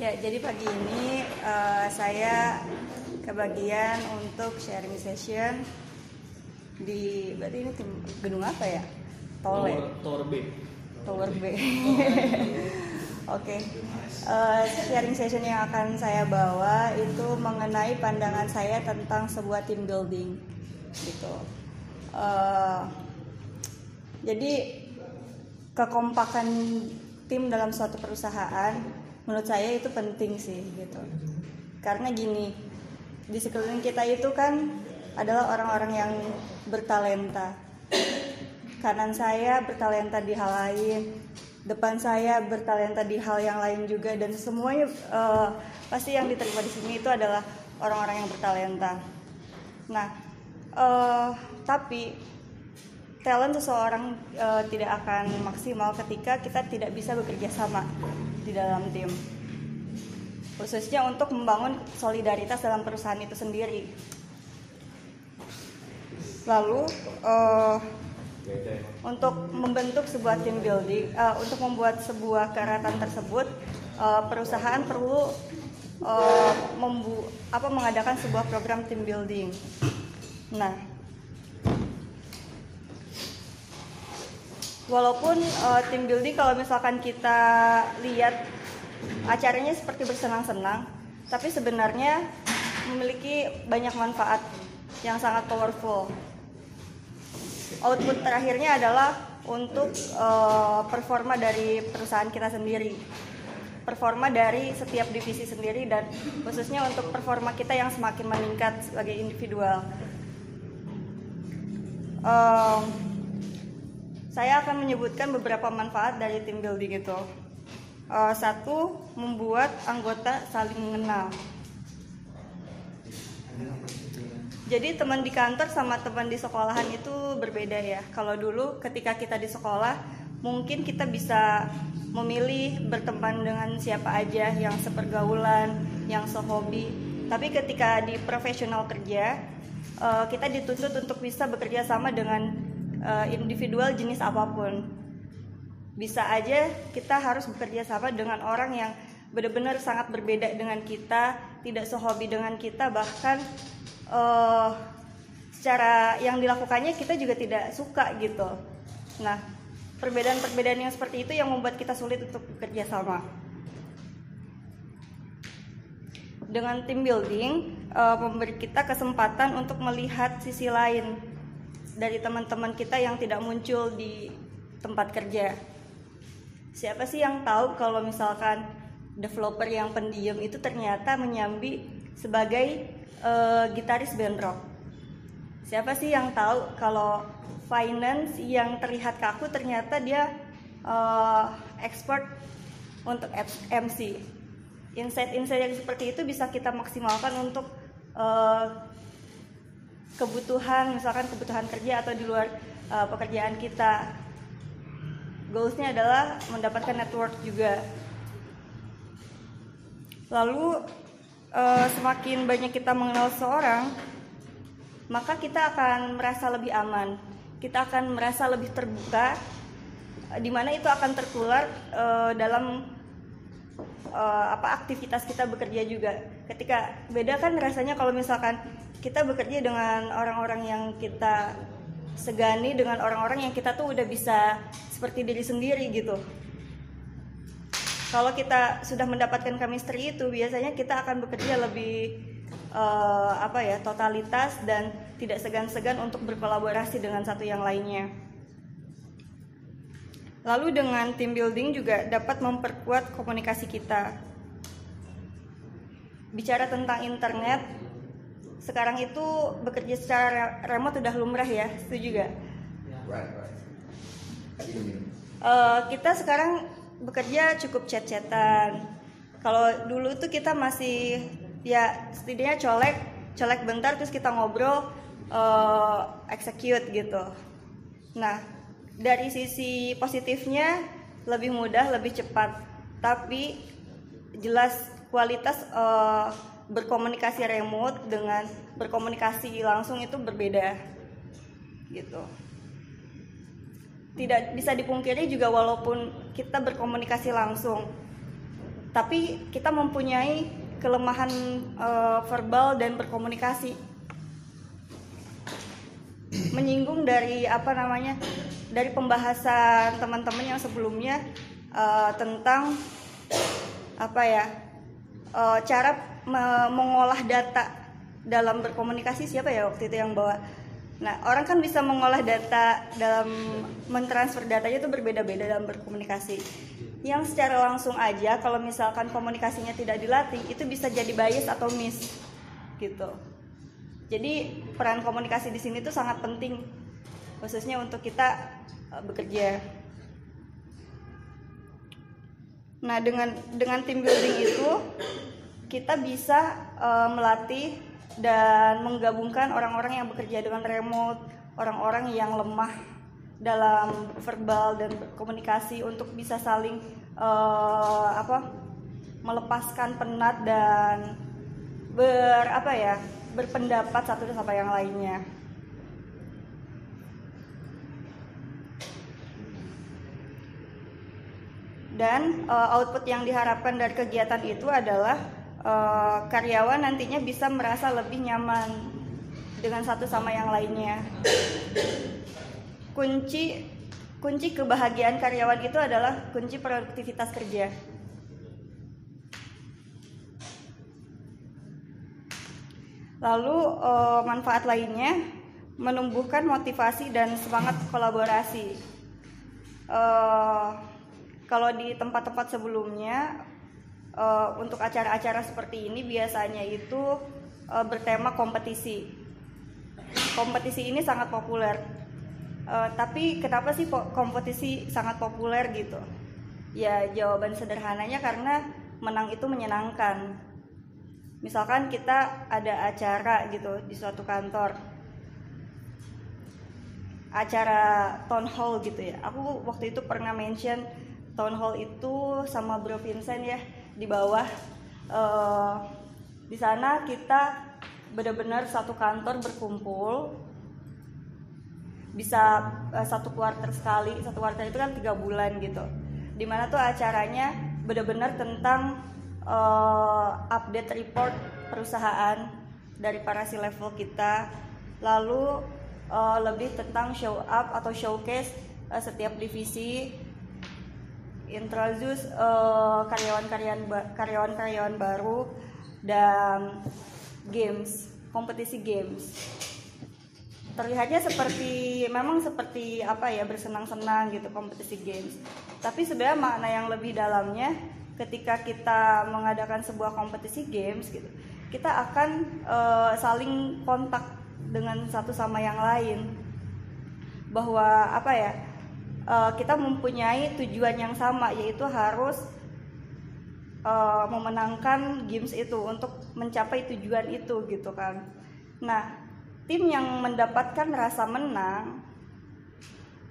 Ya, jadi pagi ini uh, saya kebagian untuk sharing session di berarti ini tim gedung apa ya? Tole. Tower B. Tower B. Oke. Uh, sharing session yang akan saya bawa itu mengenai pandangan saya tentang sebuah team building, gitu. Uh, jadi kekompakan tim dalam suatu perusahaan menurut saya itu penting sih gitu. Karena gini, di sekeliling kita itu kan adalah orang-orang yang bertalenta. Kanan saya bertalenta di hal lain, depan saya bertalenta di hal yang lain juga dan semuanya uh, pasti yang diterima di sini itu adalah orang-orang yang bertalenta. Nah, uh, tapi talent seseorang uh, tidak akan maksimal ketika kita tidak bisa bekerja sama di dalam tim. Khususnya untuk membangun solidaritas dalam perusahaan itu sendiri. Lalu uh, untuk membentuk sebuah team building, uh, untuk membuat sebuah karatan tersebut, uh, perusahaan perlu uh, membu apa mengadakan sebuah program team building. Nah, walaupun uh, team building kalau misalkan kita lihat acaranya seperti bersenang-senang, tapi sebenarnya memiliki banyak manfaat yang sangat powerful. Output terakhirnya adalah untuk uh, performa dari perusahaan kita sendiri, performa dari setiap divisi sendiri dan khususnya untuk performa kita yang semakin meningkat sebagai individual. Uh, saya akan menyebutkan beberapa manfaat dari tim building itu. Uh, satu, membuat anggota saling mengenal. Jadi teman di kantor sama teman di sekolahan itu berbeda ya. Kalau dulu ketika kita di sekolah, mungkin kita bisa memilih berteman dengan siapa aja yang sepergaulan, yang sehobi. Tapi ketika di profesional kerja, uh, kita dituntut untuk bisa bekerja sama dengan uh, individual jenis apa pun. Bisa aja kita harus bekerja sama dengan orang yang benar-benar sangat berbeda dengan kita, tidak sehobi dengan kita, bahkan uh, secara yang dilakukannya kita juga tidak suka gitu. Nah, perbedaan-perbedaan yang seperti itu yang membuat kita sulit untuk bekerja sama. Dengan tim building, uh, memberi kita kesempatan untuk melihat sisi lain dari teman-teman kita yang tidak muncul di tempat kerja. Siapa sih yang tahu kalau misalkan developer yang pendiam itu ternyata menyambi sebagai uh, gitaris band rock? Siapa sih yang tahu kalau finance yang terlihat kaku ternyata dia uh, expert untuk MC? Insight-insight yang seperti itu bisa kita maksimalkan untuk uh, kebutuhan misalkan kebutuhan kerja atau di luar uh, pekerjaan kita. Goalsnya adalah mendapatkan network juga. Lalu uh, semakin banyak kita mengenal seorang maka kita akan merasa lebih aman. Kita akan merasa lebih terbuka di mana itu akan tertular uh, dalam uh, apa aktivitas kita bekerja juga. Ketika beda kan rasanya kalau misalkan kita bekerja dengan orang-orang yang kita segani dengan orang-orang yang kita tuh udah bisa seperti diri sendiri gitu. Kalau kita sudah mendapatkan chemistry itu biasanya kita akan bekerja lebih uh, apa ya totalitas dan tidak segan-segan untuk berkolaborasi dengan satu yang lainnya. Lalu dengan team building juga dapat memperkuat komunikasi kita. Bicara tentang internet, sekarang itu bekerja secara remote udah lumrah ya, setuju gak? Uh, kita sekarang bekerja cukup chat-chatan. Kalau dulu tuh kita masih ya setidaknya colek, colek bentar terus kita ngobrol, uh, execute gitu. Nah, dari sisi positifnya lebih mudah, lebih cepat, tapi jelas kualitas uh, berkomunikasi remote dengan berkomunikasi langsung itu berbeda, gitu. Tidak bisa dipungkiri juga walaupun kita berkomunikasi langsung, tapi kita mempunyai kelemahan uh, verbal dan berkomunikasi menyinggung dari apa namanya dari pembahasan teman-teman yang sebelumnya uh, tentang apa ya uh, cara mengolah data dalam berkomunikasi siapa ya waktu itu yang bawa? Nah orang kan bisa mengolah data dalam mentransfer datanya itu berbeda-beda dalam berkomunikasi. Yang secara langsung aja kalau misalkan komunikasinya tidak dilatih itu bisa jadi bias atau miss gitu. Jadi peran komunikasi di sini tuh sangat penting khususnya untuk kita uh, bekerja. Nah, dengan dengan tim building itu kita bisa uh, melatih dan menggabungkan orang-orang yang bekerja dengan remote, orang-orang yang lemah dalam verbal dan komunikasi untuk bisa saling uh, apa melepaskan penat dan ber apa ya berpendapat satu sama yang lainnya. Dan uh, output yang diharapkan dari kegiatan itu adalah uh, karyawan nantinya bisa merasa lebih nyaman dengan satu sama yang lainnya. Kunci kunci kebahagiaan karyawan itu adalah kunci produktivitas kerja. Lalu uh, manfaat lainnya menumbuhkan motivasi dan semangat kolaborasi. Uh, kalau di tempat-tempat sebelumnya uh, untuk acara-acara seperti ini biasanya itu uh, bertema kompetisi. Kompetisi ini sangat populer. Uh, tapi kenapa sih kompetisi sangat populer gitu? Ya jawaban sederhananya karena menang itu menyenangkan misalkan kita ada acara gitu di suatu kantor acara town hall gitu ya aku waktu itu pernah mention town hall itu sama Bro Vincent ya di bawah uh, di sana kita benar-benar satu kantor berkumpul. Bisa uh, satu kuarter sekali satu kuarter itu kan tiga bulan gitu. Di mana tuh acaranya benar-benar tentang uh, update report perusahaan dari para si level kita. Lalu uh, lebih tentang show up atau showcase uh, setiap divisi introduce karyawan-karyawan uh, karyawan-karyawan baru dan games kompetisi games. Terlihatnya seperti memang seperti apa ya bersenang-senang gitu kompetisi games. Tapi sebenarnya makna yang lebih dalamnya ketika kita mengadakan sebuah kompetisi games gitu kita akan uh, saling kontak dengan satu sama yang lain. Bahwa apa ya uh, kita mempunyai tujuan yang sama yaitu harus uh, memenangkan games itu untuk mencapai tujuan itu gitu kan. Nah tim yang mendapatkan rasa menang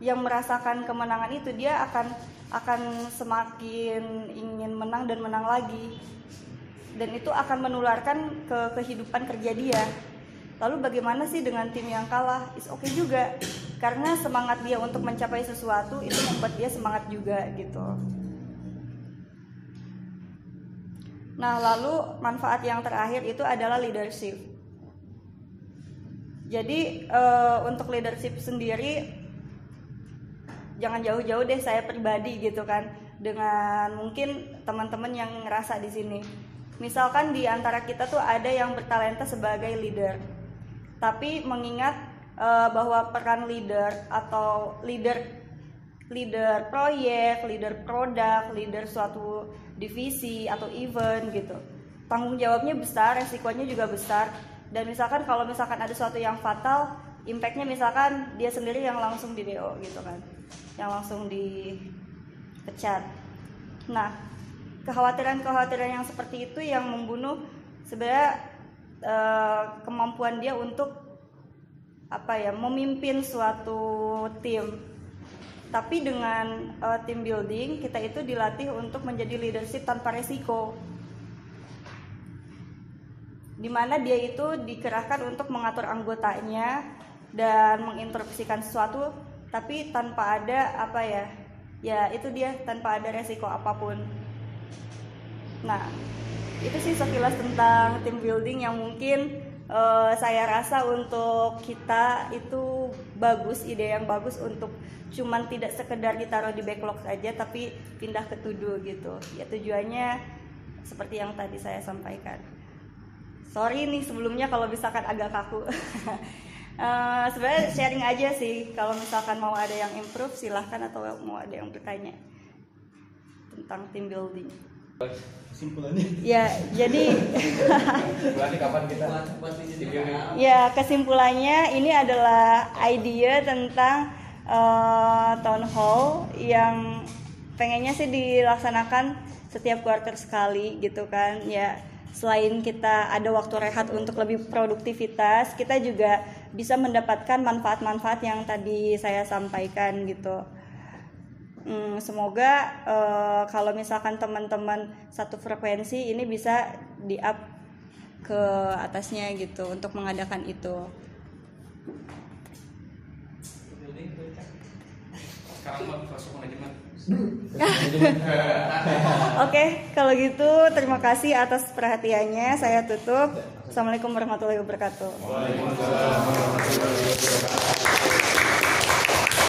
yang merasakan kemenangan itu dia akan akan semakin ingin menang dan menang lagi. Dan itu akan menularkan ke kehidupan kerja dia. Lalu bagaimana sih dengan tim yang kalah? Is oke okay juga karena semangat dia untuk mencapai sesuatu itu membuat dia semangat juga gitu. Nah lalu manfaat yang terakhir itu adalah leadership. Jadi uh, untuk leadership sendiri jangan jauh-jauh deh saya pribadi gitu kan dengan mungkin teman-teman yang ngerasa di sini. Misalkan di antara kita tuh ada yang bertalenta sebagai leader tapi mengingat uh, bahwa peran leader atau leader leader proyek, leader produk, leader suatu divisi atau event gitu. Tanggung jawabnya besar, resikonya juga besar. Dan misalkan kalau misalkan ada sesuatu yang fatal, impactnya misalkan dia sendiri yang langsung di DO gitu kan yang langsung dipecat nah kekhawatiran-kekhawatiran yang seperti itu yang membunuh sebenarnya eh, kemampuan dia untuk apa ya memimpin suatu tim. Tapi dengan uh, team building kita itu dilatih untuk menjadi leadership tanpa resiko. Di mana dia itu dikerahkan untuk mengatur anggotanya dan menginterupsikan sesuatu tapi tanpa ada apa ya ya itu dia tanpa ada resiko apa pun. Nah, itu sih sekilas tentang team building yang mungkin uh, saya rasa untuk kita itu bagus, ide yang bagus untuk cuman tidak sekedar ditaruh di backlog saja tapi pindah ke to gitu. Ya tujuannya seperti yang tadi saya sampaikan. Sorry nih sebelumnya kalau misalkan agak kaku. uh, sebenarnya sharing aja sih kalau misalkan mau ada yang improve silahkan atau mau ada yang bertanya tentang team building kesimpulannya. Ya jadi kapan kita? Ya kesimpulannya ini adalah ide tentang uh, town hall yang pengennya sih dilaksanakan setiap quarter sekali gitu kan. Ya selain kita ada waktu rehat untuk lebih produktivitas kita juga bisa mendapatkan manfaat-manfaat yang tadi saya sampaikan gitu hmm, semoga uh, kalau misalkan teman-teman satu frekuensi ini bisa di up ke atasnya gitu untuk mengadakan itu Oke, kalau gitu terima kasih atas perhatiannya. Saya tutup. Assalamualaikum warahmatullahi wabarakatuh. Waalaikumsalam warahmatullahi wabarakatuh.